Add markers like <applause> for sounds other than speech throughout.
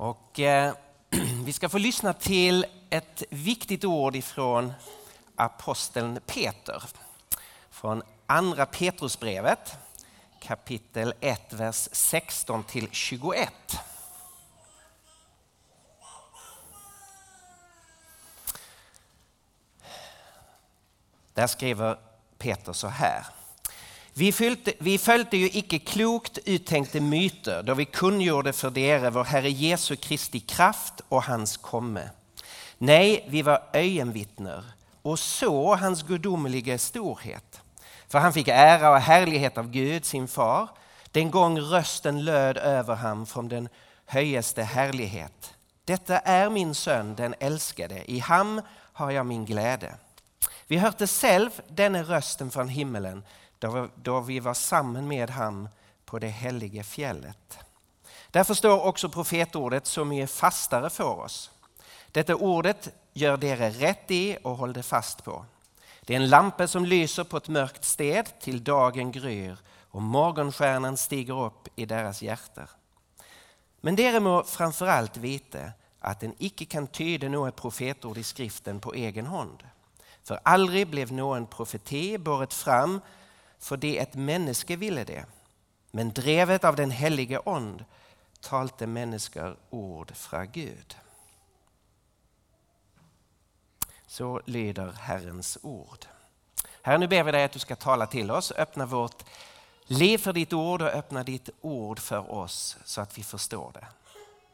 Och, eh, <clears throat> vi ska få lyssna till ett viktigt ord ifrån aposteln Peter. Från andra Petrusbrevet kapitel 1, vers 16 till 21. Där skriver Peter så här. Vi följde, vi följde ju icke klokt uttänkte myter då vi kungjorde för dere vår Herre Jesu Kristi kraft och hans komme. Nej, vi var öjenvittner och så hans gudomliga storhet. För han fick ära och härlighet av Gud, sin far, den gång rösten löd över ham från den höjeste härlighet. Detta är min son, den älskade, i ham har jag min glädje. Vi hörde själv denna rösten från himmelen då vi var samman med ham på det heliga fjället. Därför står också profetordet som är fastare för oss. Detta ordet gör dere rätt i och håll det fast på. Det är en lampa som lyser på ett mörkt sted till dagen gryr och morgonstjärnan stiger upp i deras hjärtan. Men dere må framförallt veta att den icke kan tyda något profetord i skriften på egen hand. För aldrig blev någon profeti båret fram för det ett människa ville det. Men drevet av den helige ond talte människor ord från Gud. Så lyder Herrens ord. Herre, nu ber vi dig att du ska tala till oss, öppna vårt liv för ditt ord och öppna ditt ord för oss så att vi förstår det.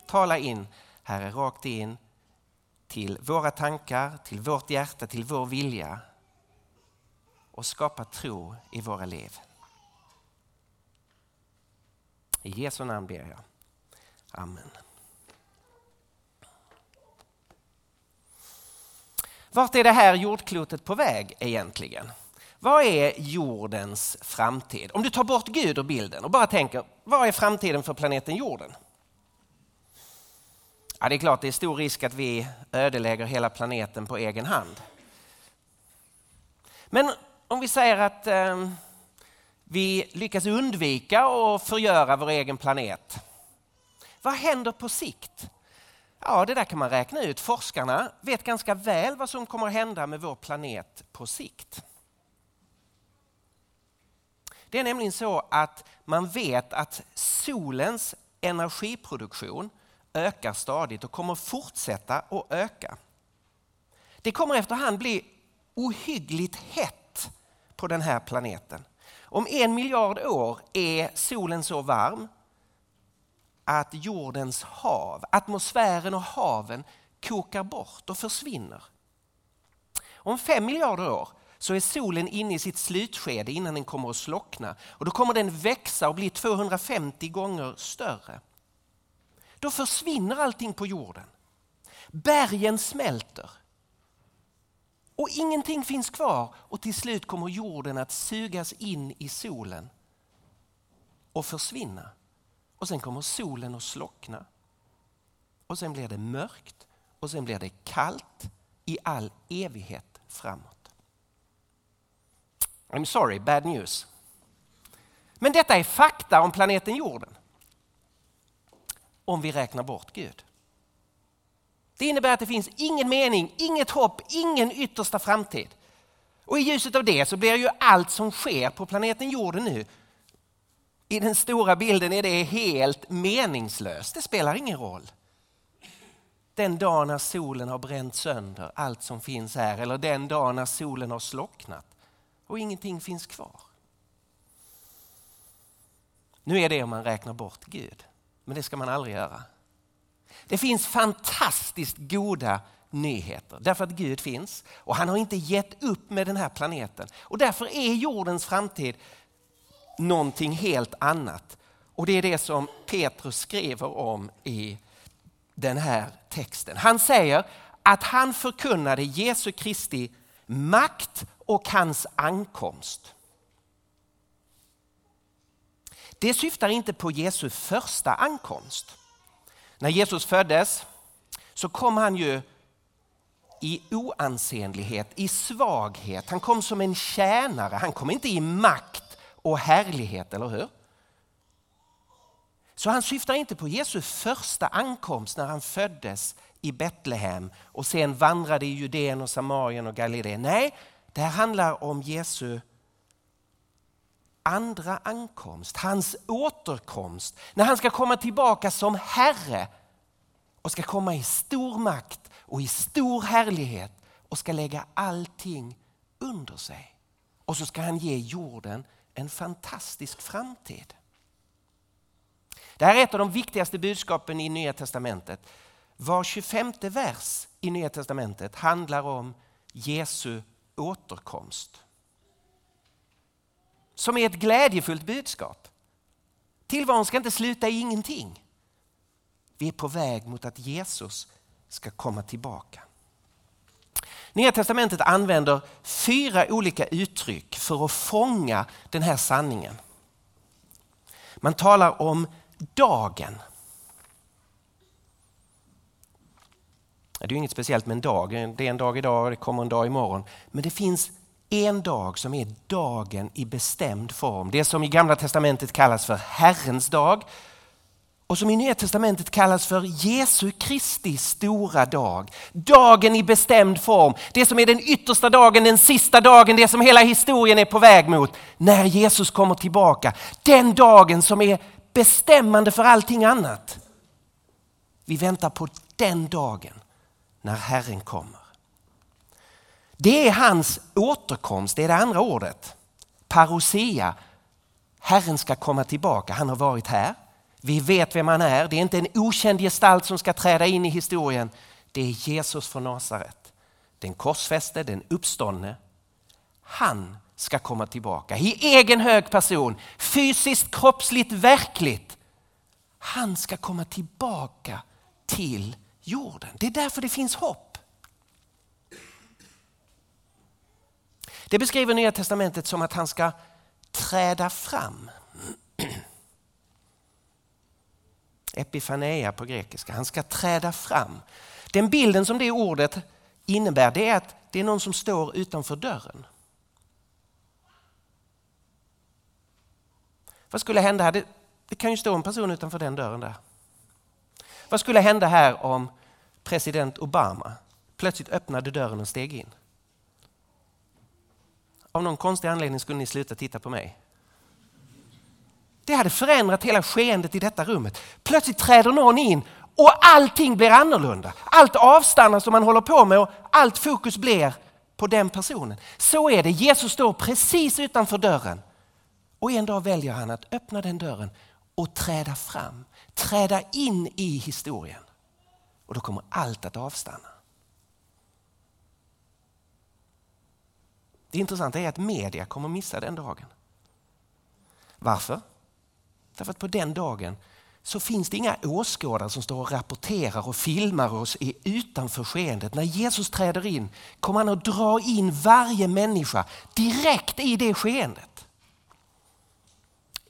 Tala in, Herre, rakt in till våra tankar, till vårt hjärta, till vår vilja och skapa tro i våra liv. I Jesu namn ber jag. Amen. Vart är det här jordklotet på väg egentligen? Vad är jordens framtid? Om du tar bort Gud ur bilden och bara tänker, vad är framtiden för planeten jorden? Ja, det är klart, det är stor risk att vi ödelägger hela planeten på egen hand. Men om vi säger att eh, vi lyckas undvika att förgöra vår egen planet. Vad händer på sikt? Ja, det där kan man räkna ut. Forskarna vet ganska väl vad som kommer att hända med vår planet på sikt. Det är nämligen så att man vet att solens energiproduktion ökar stadigt och kommer fortsätta att öka. Det kommer efterhand bli ohyggligt hett på den här planeten. Om en miljard år är solen så varm att jordens hav, atmosfären och haven kokar bort och försvinner. Om fem miljarder år så är solen inne i sitt slutskede innan den kommer att slockna och då kommer den växa och bli 250 gånger större. Då försvinner allting på jorden. Bergen smälter. Och ingenting finns kvar och till slut kommer jorden att sugas in i solen och försvinna. Och sen kommer solen att slockna. Och sen blir det mörkt och sen blir det kallt i all evighet framåt. I'm sorry, bad news. Men detta är fakta om planeten jorden. Om vi räknar bort Gud. Det innebär att det finns ingen mening, inget hopp, ingen yttersta framtid. Och i ljuset av det så blir ju allt som sker på planeten jorden nu, i den stora bilden är det helt meningslöst. Det spelar ingen roll. Den dag när solen har bränt sönder allt som finns här eller den dag när solen har slocknat och ingenting finns kvar. Nu är det om man räknar bort Gud, men det ska man aldrig göra. Det finns fantastiskt goda nyheter därför att Gud finns och han har inte gett upp med den här planeten. Och därför är jordens framtid någonting helt annat. Och det är det som Petrus skriver om i den här texten. Han säger att han förkunnade Jesu Kristi makt och hans ankomst. Det syftar inte på Jesu första ankomst. När Jesus föddes så kom han ju i oansenlighet, i svaghet. Han kom som en tjänare, han kom inte i makt och härlighet, eller hur? Så han syftar inte på Jesu första ankomst när han föddes i Betlehem och sen vandrade i Judeen och Samarien och Galileen. Nej, det här handlar om Jesu andra ankomst, hans återkomst. När han ska komma tillbaka som Herre och ska komma i stor makt och i stor härlighet och ska lägga allting under sig. Och så ska han ge jorden en fantastisk framtid. Det här är ett av de viktigaste budskapen i Nya Testamentet. Var 25 vers i Nya Testamentet handlar om Jesu återkomst. Som är ett glädjefullt budskap. Tillvaron ska inte sluta i ingenting. Vi är på väg mot att Jesus ska komma tillbaka. Nya testamentet använder fyra olika uttryck för att fånga den här sanningen. Man talar om dagen. Det är inget speciellt med en dag. Det är en dag idag och det kommer en dag imorgon. Men det finns en dag som är dagen i bestämd form. Det som i Gamla Testamentet kallas för Herrens dag och som i Nya Testamentet kallas för Jesu Kristi stora dag. Dagen i bestämd form, det som är den yttersta dagen, den sista dagen, det som hela historien är på väg mot. När Jesus kommer tillbaka. Den dagen som är bestämmande för allting annat. Vi väntar på den dagen när Herren kommer. Det är hans återkomst, det är det andra ordet. Parousia. Herren ska komma tillbaka, han har varit här. Vi vet vem han är, det är inte en okänd gestalt som ska träda in i historien. Det är Jesus från Nasaret. Den korsfäste, den uppståndne. Han ska komma tillbaka i egen hög person, fysiskt, kroppsligt, verkligt. Han ska komma tillbaka till jorden. Det är därför det finns hopp. Det beskriver Nya Testamentet som att han ska träda fram. Epifaneia på grekiska. Han ska träda fram. Den bilden som det ordet innebär det är att det är någon som står utanför dörren. Vad skulle hända här? Det, det kan ju stå en person utanför den dörren där. Vad skulle hända här om president Obama plötsligt öppnade dörren och steg in? Av någon konstig anledning skulle ni sluta titta på mig. Det hade förändrat hela skeendet i detta rummet. Plötsligt träder någon in och allting blir annorlunda. Allt avstannar som man håller på med och allt fokus blir på den personen. Så är det, Jesus står precis utanför dörren och en dag väljer han att öppna den dörren och träda fram, träda in i historien. Och då kommer allt att avstanna. Det intressanta är att media kommer missa den dagen. Varför? Därför att på den dagen så finns det inga åskådare som står och rapporterar och filmar oss utanför skeendet. När Jesus träder in kommer han att dra in varje människa direkt i det skeendet.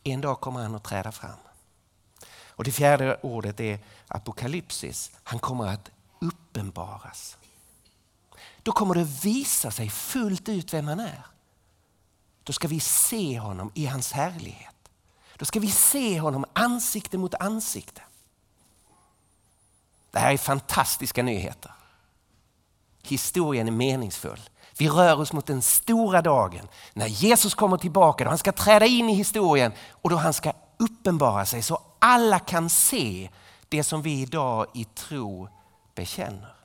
En dag kommer han att träda fram. Och det fjärde ordet är apokalypsis. Han kommer att uppenbaras. Då kommer det visa sig fullt ut vem han är. Då ska vi se honom i hans härlighet. Då ska vi se honom ansikte mot ansikte. Det här är fantastiska nyheter. Historien är meningsfull. Vi rör oss mot den stora dagen när Jesus kommer tillbaka, då han ska träda in i historien och då han ska uppenbara sig så alla kan se det som vi idag i tro bekänner.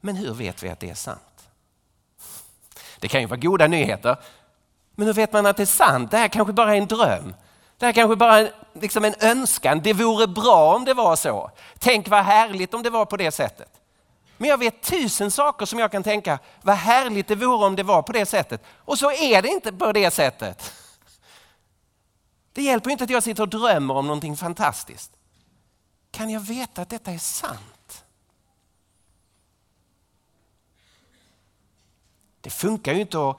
Men hur vet vi att det är sant? Det kan ju vara goda nyheter men hur vet man att det är sant? Det här kanske bara är en dröm. Det här kanske bara är liksom en önskan. Det vore bra om det var så. Tänk vad härligt om det var på det sättet. Men jag vet tusen saker som jag kan tänka, vad härligt det vore om det var på det sättet. Och så är det inte på det sättet. Det hjälper inte att jag sitter och drömmer om någonting fantastiskt. Kan jag veta att detta är sant? Det funkar ju inte att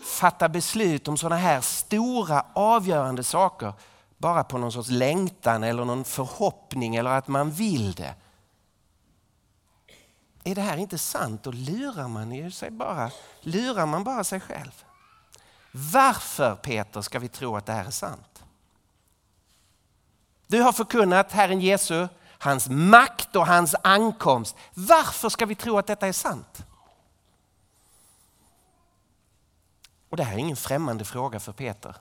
fatta beslut om sådana här stora avgörande saker bara på någon sorts längtan eller någon förhoppning eller att man vill det. Är det här inte sant då lurar man ju sig bara, lurar man bara sig själv. Varför Peter ska vi tro att det här är sant? Du har förkunnat Herren Jesu, hans makt och hans ankomst. Varför ska vi tro att detta är sant? Och det här är ingen främmande fråga för Peter.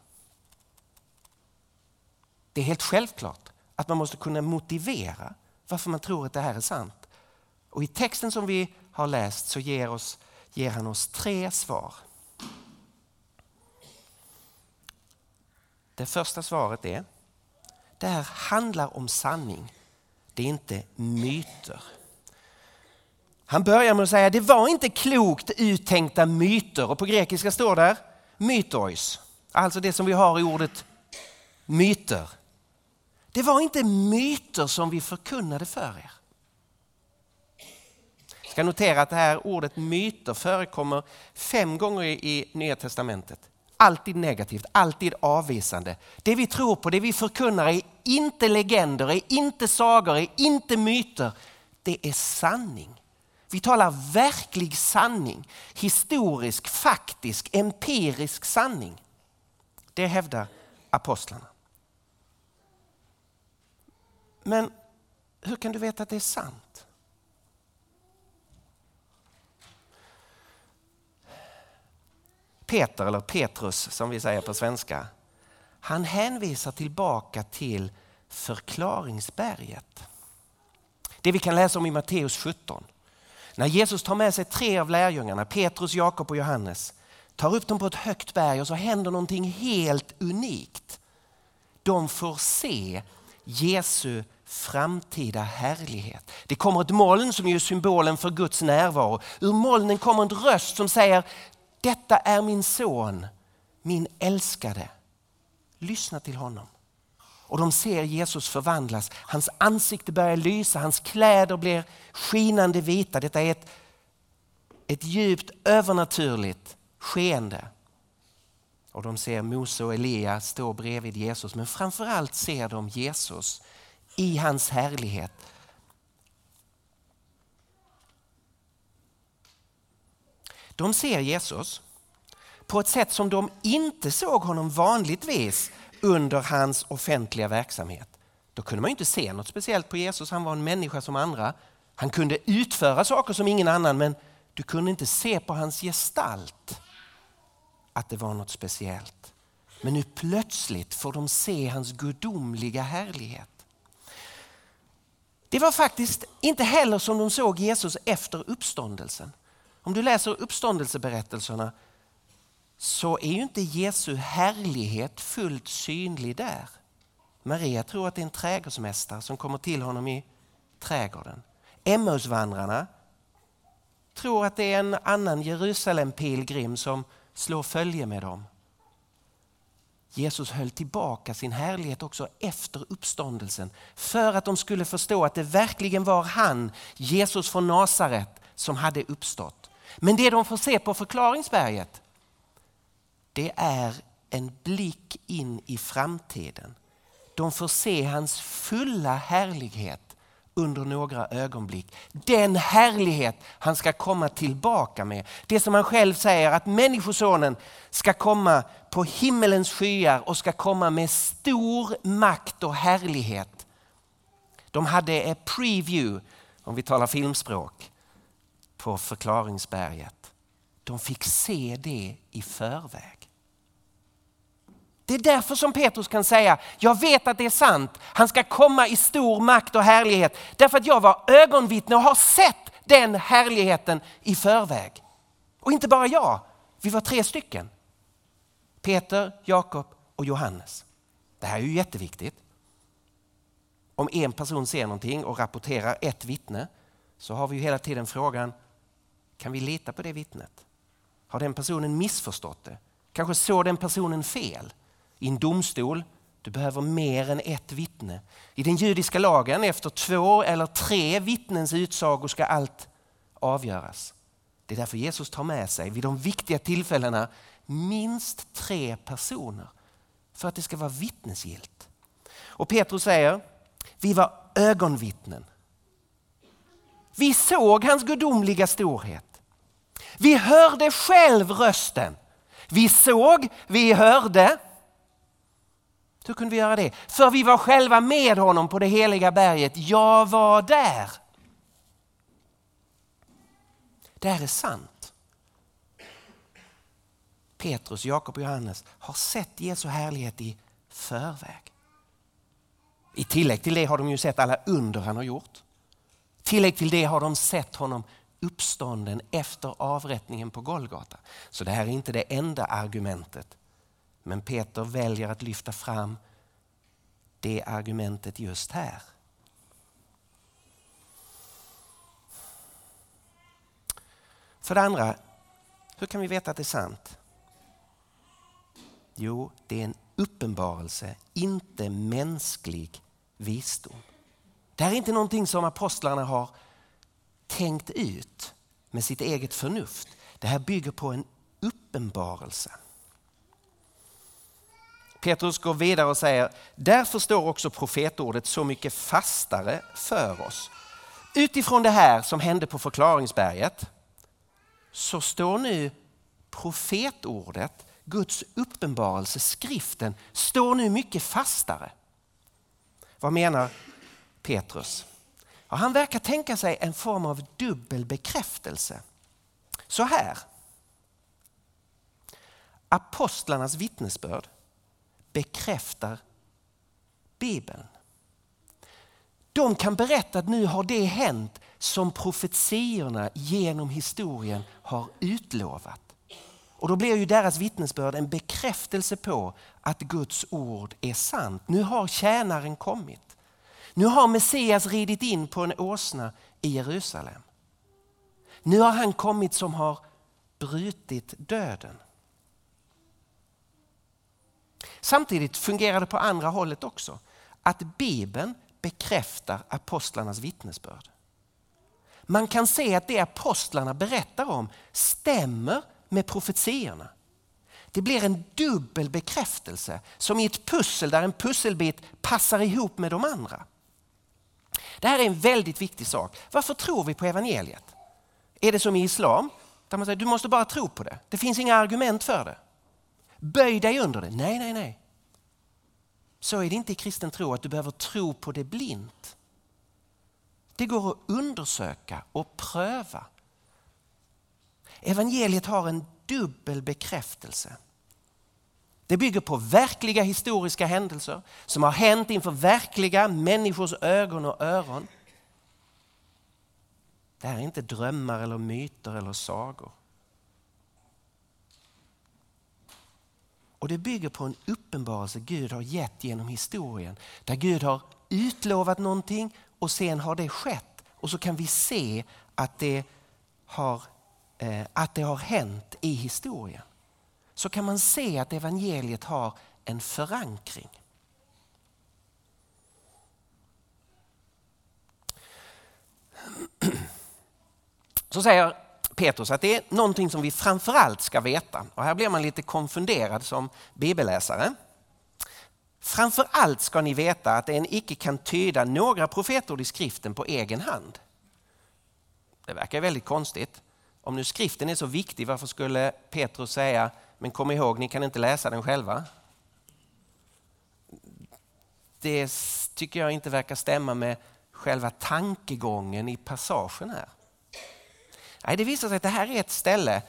Det är helt självklart att man måste kunna motivera varför man tror att det här är sant. Och i texten som vi har läst så ger, oss, ger han oss tre svar. Det första svaret är, det här handlar om sanning. Det är inte myter. Han börjar med att säga, det var inte klokt uttänkta myter och på grekiska står där mytois, alltså det som vi har i ordet myter. Det var inte myter som vi förkunnade för er. Jag ska notera att det här ordet myter förekommer fem gånger i Nya Testamentet. Alltid negativt, alltid avvisande. Det vi tror på, det vi förkunnar är inte legender, är inte sagor, är inte myter. Det är sanning. Vi talar verklig sanning, historisk, faktisk, empirisk sanning. Det hävdar apostlarna. Men hur kan du veta att det är sant? Peter, eller Petrus som vi säger på svenska, han hänvisar tillbaka till förklaringsberget. Det vi kan läsa om i Matteus 17. När Jesus tar med sig tre av lärjungarna, Petrus, Jakob och Johannes, tar upp dem på ett högt berg och så händer någonting helt unikt. De får se Jesu framtida härlighet. Det kommer ett moln som är symbolen för Guds närvaro. Ur molnen kommer en röst som säger detta är min son, min älskade. Lyssna till honom. Och de ser Jesus förvandlas. Hans ansikte börjar lysa, hans kläder blir skinande vita. Detta är ett, ett djupt övernaturligt skeende. Och de ser Mose och Elia stå bredvid Jesus men framförallt ser de Jesus i hans härlighet. De ser Jesus på ett sätt som de inte såg honom vanligtvis under hans offentliga verksamhet. Då kunde man inte se något speciellt på Jesus, han var en människa som andra. Han kunde utföra saker som ingen annan men du kunde inte se på hans gestalt att det var något speciellt. Men nu plötsligt får de se hans gudomliga härlighet. Det var faktiskt inte heller som de såg Jesus efter uppståndelsen. Om du läser uppståndelseberättelserna så är ju inte Jesu härlighet fullt synlig där. Maria tror att det är en trädgårdsmästare som kommer till honom i trädgården. Emmausvandrarna tror att det är en annan Jerusalem-pilgrim som slår följe med dem. Jesus höll tillbaka sin härlighet också efter uppståndelsen för att de skulle förstå att det verkligen var han, Jesus från Nasaret, som hade uppstått. Men det de får se på förklaringsberget, det är en blick in i framtiden. De får se hans fulla härlighet under några ögonblick. Den härlighet han ska komma tillbaka med. Det som han själv säger att människosonen ska komma på himmelens skyar och ska komma med stor makt och härlighet. De hade en preview, om vi talar filmspråk, på förklaringsberget. De fick se det i förväg. Det är därför som Petrus kan säga, jag vet att det är sant. Han ska komma i stor makt och härlighet. Därför att jag var ögonvittne och har sett den härligheten i förväg. Och inte bara jag, vi var tre stycken. Peter, Jakob och Johannes. Det här är ju jätteviktigt. Om en person ser någonting och rapporterar ett vittne så har vi ju hela tiden frågan, kan vi lita på det vittnet? Har den personen missförstått det? Kanske såg den personen fel? I en domstol. Du behöver mer än ett vittne. I den judiska lagen, efter två eller tre vittnens utsagor ska allt avgöras. Det är därför Jesus tar med sig vid de viktiga tillfällena minst tre personer för att det ska vara vittnesgilt. Och Petrus säger, vi var ögonvittnen. Vi såg hans gudomliga storhet. Vi hörde själv rösten Vi såg, vi hörde. Hur kunde vi göra det? För vi var själva med honom på det heliga berget. Jag var där. Det här är sant. Petrus, Jakob och Johannes har sett Jesu härlighet i förväg. I tillägg till det har de ju sett alla under han har gjort. Tillägg till det har de sett honom uppstånden efter avrättningen på Golgata. Så det här är inte det enda argumentet. Men Peter väljer att lyfta fram det argumentet just här. För det andra, hur kan vi veta att det är sant? Jo, det är en uppenbarelse, inte mänsklig visdom. Det här är inte någonting som apostlarna har tänkt ut med sitt eget förnuft. Det här bygger på en uppenbarelse. Petrus går vidare och säger, därför står också profetordet så mycket fastare för oss. Utifrån det här som hände på förklaringsberget så står nu profetordet, Guds uppenbarelse, skriften, står nu mycket fastare. Vad menar Petrus? Ja, han verkar tänka sig en form av dubbel bekräftelse. Så här. Apostlarnas vittnesbörd bekräftar Bibeln. De kan berätta att nu har det hänt som profetiorna genom historien har utlovat. Och då blir ju deras vittnesbörd en bekräftelse på att Guds ord är sant. Nu har tjänaren kommit. Nu har Messias ridit in på en åsna i Jerusalem. Nu har han kommit som har brutit döden. Samtidigt fungerar det på andra hållet också. Att Bibeln bekräftar apostlarnas vittnesbörd. Man kan se att det apostlarna berättar om stämmer med profetiorna. Det blir en dubbel bekräftelse som i ett pussel där en pusselbit passar ihop med de andra. Det här är en väldigt viktig sak. Varför tror vi på evangeliet? Är det som i islam? Där man säger du måste bara tro på det. Det finns inga argument för det. Böj dig under det. Nej, nej, nej. Så är det inte i kristen tro att du behöver tro på det blint. Det går att undersöka och pröva. Evangeliet har en dubbel bekräftelse. Det bygger på verkliga historiska händelser som har hänt inför verkliga människors ögon och öron. Det här är inte drömmar eller myter eller sagor. Och det bygger på en uppenbarelse Gud har gett genom historien. Där Gud har utlovat någonting och sen har det skett. Och så kan vi se att det har, eh, att det har hänt i historien. Så kan man se att evangeliet har en förankring. <clears throat> Så säger Petrus att det är någonting som vi framförallt ska veta. Och här blir man lite konfunderad som bibelläsare. Framförallt ska ni veta att en icke kan tyda några profetord i skriften på egen hand. Det verkar väldigt konstigt. Om nu skriften är så viktig, varför skulle Petrus säga, men kom ihåg, ni kan inte läsa den själva? Det tycker jag inte verkar stämma med själva tankegången i passagen här. Nej, det visar sig att det här är ett ställe,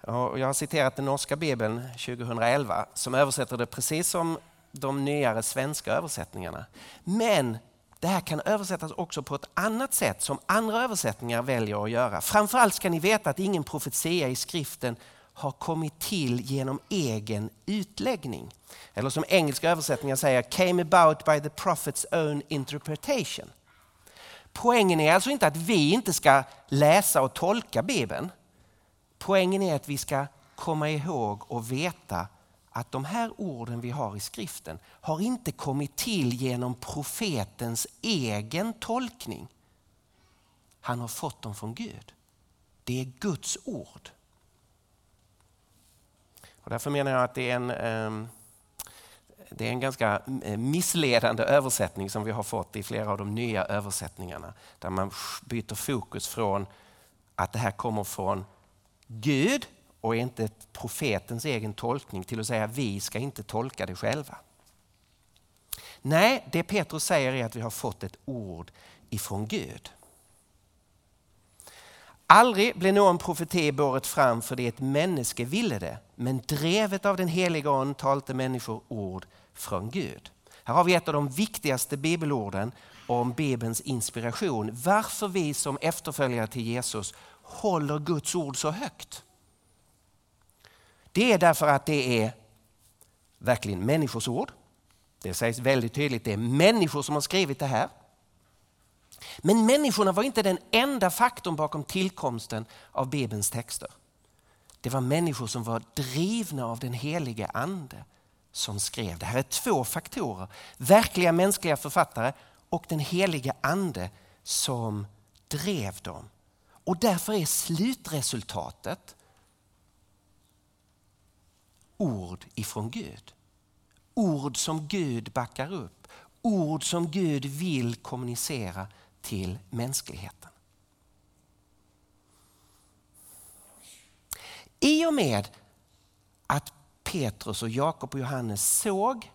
och jag har citerat den norska bibeln 2011 som översätter det precis som de nyare svenska översättningarna. Men det här kan översättas också på ett annat sätt som andra översättningar väljer att göra. Framförallt ska ni veta att ingen profetia i skriften har kommit till genom egen utläggning. Eller som engelska översättningar säger, came about by the prophet's own interpretation. Poängen är alltså inte att vi inte ska läsa och tolka Bibeln. Poängen är att vi ska komma ihåg och veta att de här orden vi har i skriften har inte kommit till genom profetens egen tolkning. Han har fått dem från Gud. Det är Guds ord. Och därför menar jag att det är en ehm, det är en ganska eh, missledande översättning som vi har fått i flera av de nya översättningarna. Där man byter fokus från att det här kommer från Gud och är inte profetens egen tolkning till att säga att vi ska inte tolka det själva. Nej, det Petrus säger är att vi har fått ett ord ifrån Gud. Aldrig blev någon profeti båret fram för det ett människa ville det, men drevet av den heliga Ande talte människor ord från Gud. Här har vi ett av de viktigaste bibelorden om Bibelns inspiration. Varför vi som efterföljare till Jesus håller Guds ord så högt. Det är därför att det är verkligen människors ord. Det sägs väldigt tydligt, det är människor som har skrivit det här. Men människorna var inte den enda faktorn bakom tillkomsten av Bibelns texter. Det var människor som var drivna av den helige ande som skrev. Det här är två faktorer. Verkliga mänskliga författare och den helige ande som drev dem. Och därför är slutresultatet ord ifrån Gud. Ord som Gud backar upp. Ord som Gud vill kommunicera till mänskligheten. I och med att Petrus och Jakob och Johannes såg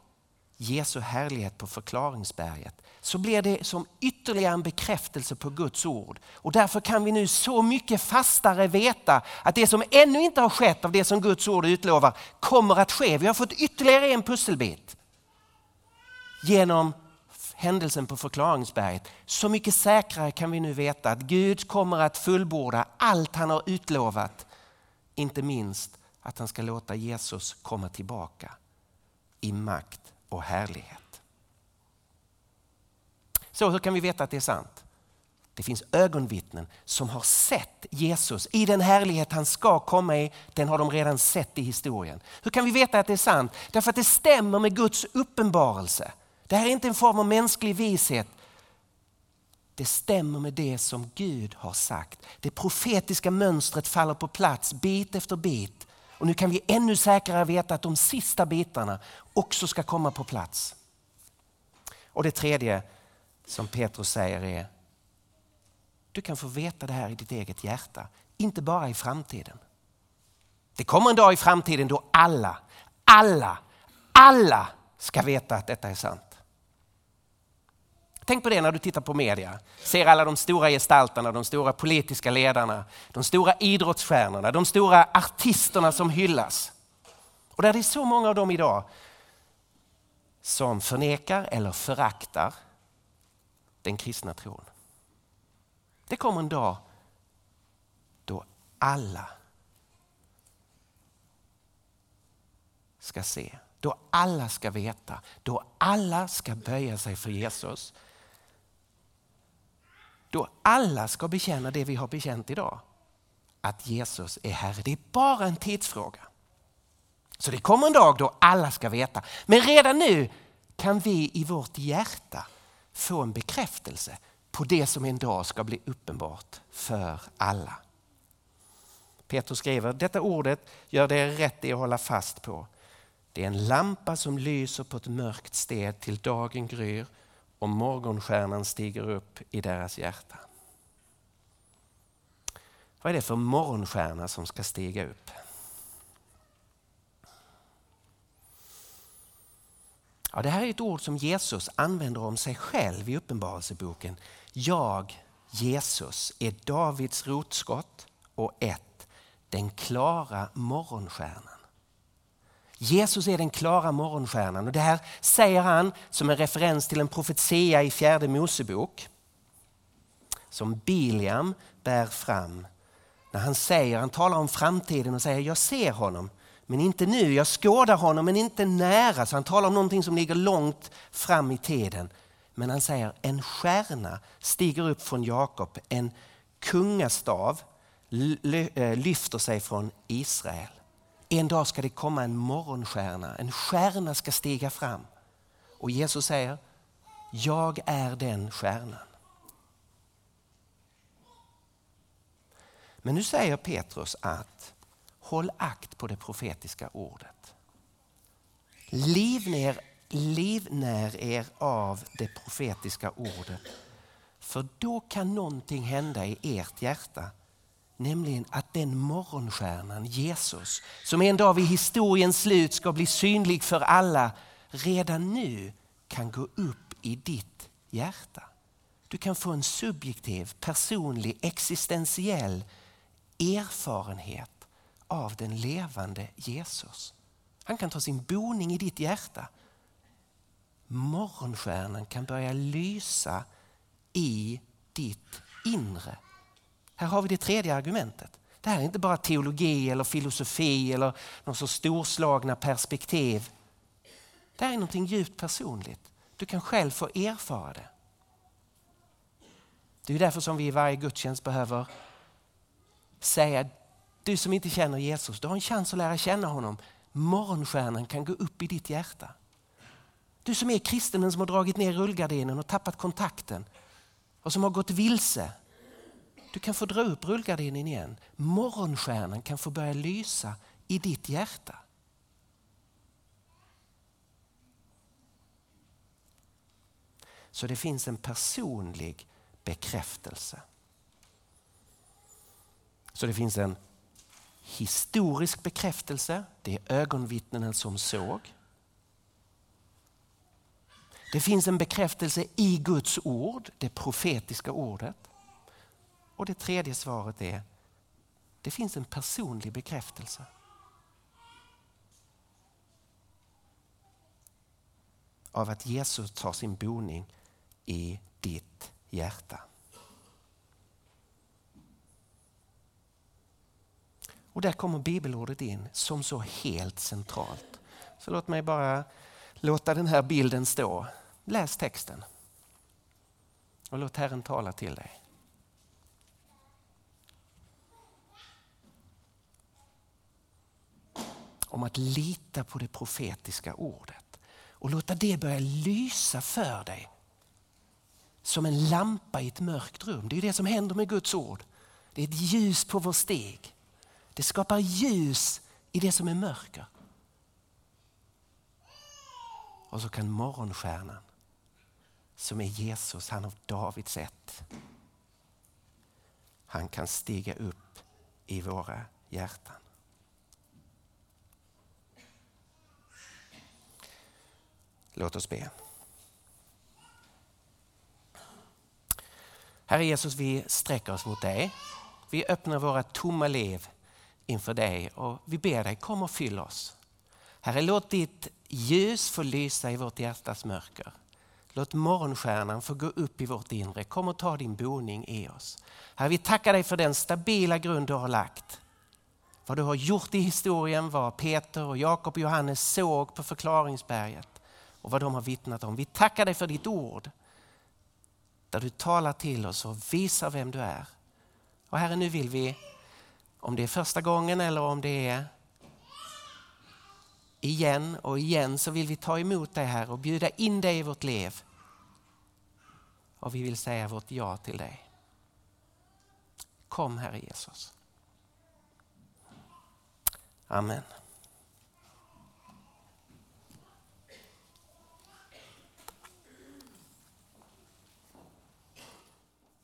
Jesu härlighet på förklaringsberget så blir det som ytterligare en bekräftelse på Guds ord. Och därför kan vi nu så mycket fastare veta att det som ännu inte har skett av det som Guds ord utlovar kommer att ske. Vi har fått ytterligare en pusselbit genom händelsen på förklaringsberget. Så mycket säkrare kan vi nu veta att Gud kommer att fullborda allt han har utlovat. Inte minst att han ska låta Jesus komma tillbaka i makt och härlighet. Så hur kan vi veta att det är sant? Det finns ögonvittnen som har sett Jesus i den härlighet han ska komma i. Den har de redan sett i historien. Hur kan vi veta att det är sant? Därför att det stämmer med Guds uppenbarelse. Det här är inte en form av mänsklig vishet. Det stämmer med det som Gud har sagt. Det profetiska mönstret faller på plats bit efter bit. Och nu kan vi ännu säkrare veta att de sista bitarna också ska komma på plats. Och det tredje som Petrus säger är, du kan få veta det här i ditt eget hjärta, inte bara i framtiden. Det kommer en dag i framtiden då alla, alla, alla ska veta att detta är sant. Tänk på det när du tittar på media. Ser alla de stora gestalterna, de stora politiska ledarna, de stora idrottsstjärnorna, de stora artisterna som hyllas. Och där det är så många av dem idag som förnekar eller föraktar den kristna tron. Det kommer en dag då alla ska se, då alla ska veta, då alla ska böja sig för Jesus då alla ska bekänna det vi har bekänt idag. Att Jesus är Herre. Det är bara en tidsfråga. Så det kommer en dag då alla ska veta. Men redan nu kan vi i vårt hjärta få en bekräftelse på det som en dag ska bli uppenbart för alla. Petrus skriver, detta ordet gör det rätt i att hålla fast på. Det är en lampa som lyser på ett mörkt sted till dagen gryr och morgonstjärnan stiger upp i deras hjärta. Vad är det för morgonstjärna som ska stiga upp? Ja, det här är ett ord som Jesus använder om sig själv i Uppenbarelseboken. Jag, Jesus, är Davids rotskott och ett, den klara morgonstjärnan. Jesus är den klara morgonstjärnan och det här säger han som en referens till en profetia i fjärde Mosebok som Biliam bär fram. När han säger, han talar om framtiden och säger jag ser honom men inte nu, jag skådar honom men inte nära. Så han talar om någonting som ligger långt fram i tiden. Men han säger en stjärna stiger upp från Jakob, en kungastav eh, lyfter sig från Israel. En dag ska det komma en morgonstjärna, en stjärna ska stiga fram. Och Jesus säger, jag är den stjärnan. Men nu säger Petrus att håll akt på det profetiska ordet. Livnär, livnär er av det profetiska ordet. För då kan någonting hända i ert hjärta Nämligen att den morgonstjärnan Jesus, som en dag vid historiens slut ska bli synlig för alla, redan nu kan gå upp i ditt hjärta. Du kan få en subjektiv, personlig, existentiell erfarenhet av den levande Jesus. Han kan ta sin boning i ditt hjärta. Morgonstjärnan kan börja lysa i ditt inre. Här har vi det tredje argumentet. Det här är inte bara teologi eller filosofi eller någon så storslagna perspektiv. Det här är någonting djupt personligt. Du kan själv få erfara det. Det är därför som vi i varje gudstjänst behöver säga, du som inte känner Jesus, du har en chans att lära känna honom. Morgonstjärnan kan gå upp i ditt hjärta. Du som är kristen men som har dragit ner rullgardinen och tappat kontakten och som har gått vilse. Du kan få dra upp rullgardinen igen. Morgonstjärnan kan få börja lysa i ditt hjärta. Så det finns en personlig bekräftelse. Så det finns en historisk bekräftelse, det är ögonvittnena som såg. Det finns en bekräftelse i Guds ord, det profetiska ordet. Och det tredje svaret är, det finns en personlig bekräftelse. Av att Jesus tar sin boning i ditt hjärta. Och där kommer bibelordet in som så helt centralt. Så låt mig bara låta den här bilden stå. Läs texten. Och låt Herren tala till dig. Om att lita på det profetiska ordet och låta det börja lysa för dig som en lampa i ett mörkt rum. Det är det som händer med Guds ord. Det är ett ljus på vår steg. Det skapar ljus i det som är mörker. Och så kan morgonstjärnan som är Jesus, han av Davids ett. Han kan stiga upp i våra hjärtan. Låt oss be. Herre Jesus, vi sträcker oss mot dig. Vi öppnar våra tomma liv inför dig och vi ber dig kom och fyll oss. Herre, låt ditt ljus få lysa i vårt hjärtas mörker. Låt morgonstjärnan få gå upp i vårt inre. Kom och ta din boning i oss. Herre, vi tackar dig för den stabila grund du har lagt. Vad du har gjort i historien, vad Peter, och Jakob och Johannes såg på förklaringsberget och vad de har vittnat om. Vi tackar dig för ditt ord där du talar till oss och visar vem du är. Och Herre, nu vill vi, om det är första gången eller om det är igen och igen, så vill vi ta emot dig här och bjuda in dig i vårt liv. Och vi vill säga vårt ja till dig. Kom Herre Jesus. Amen.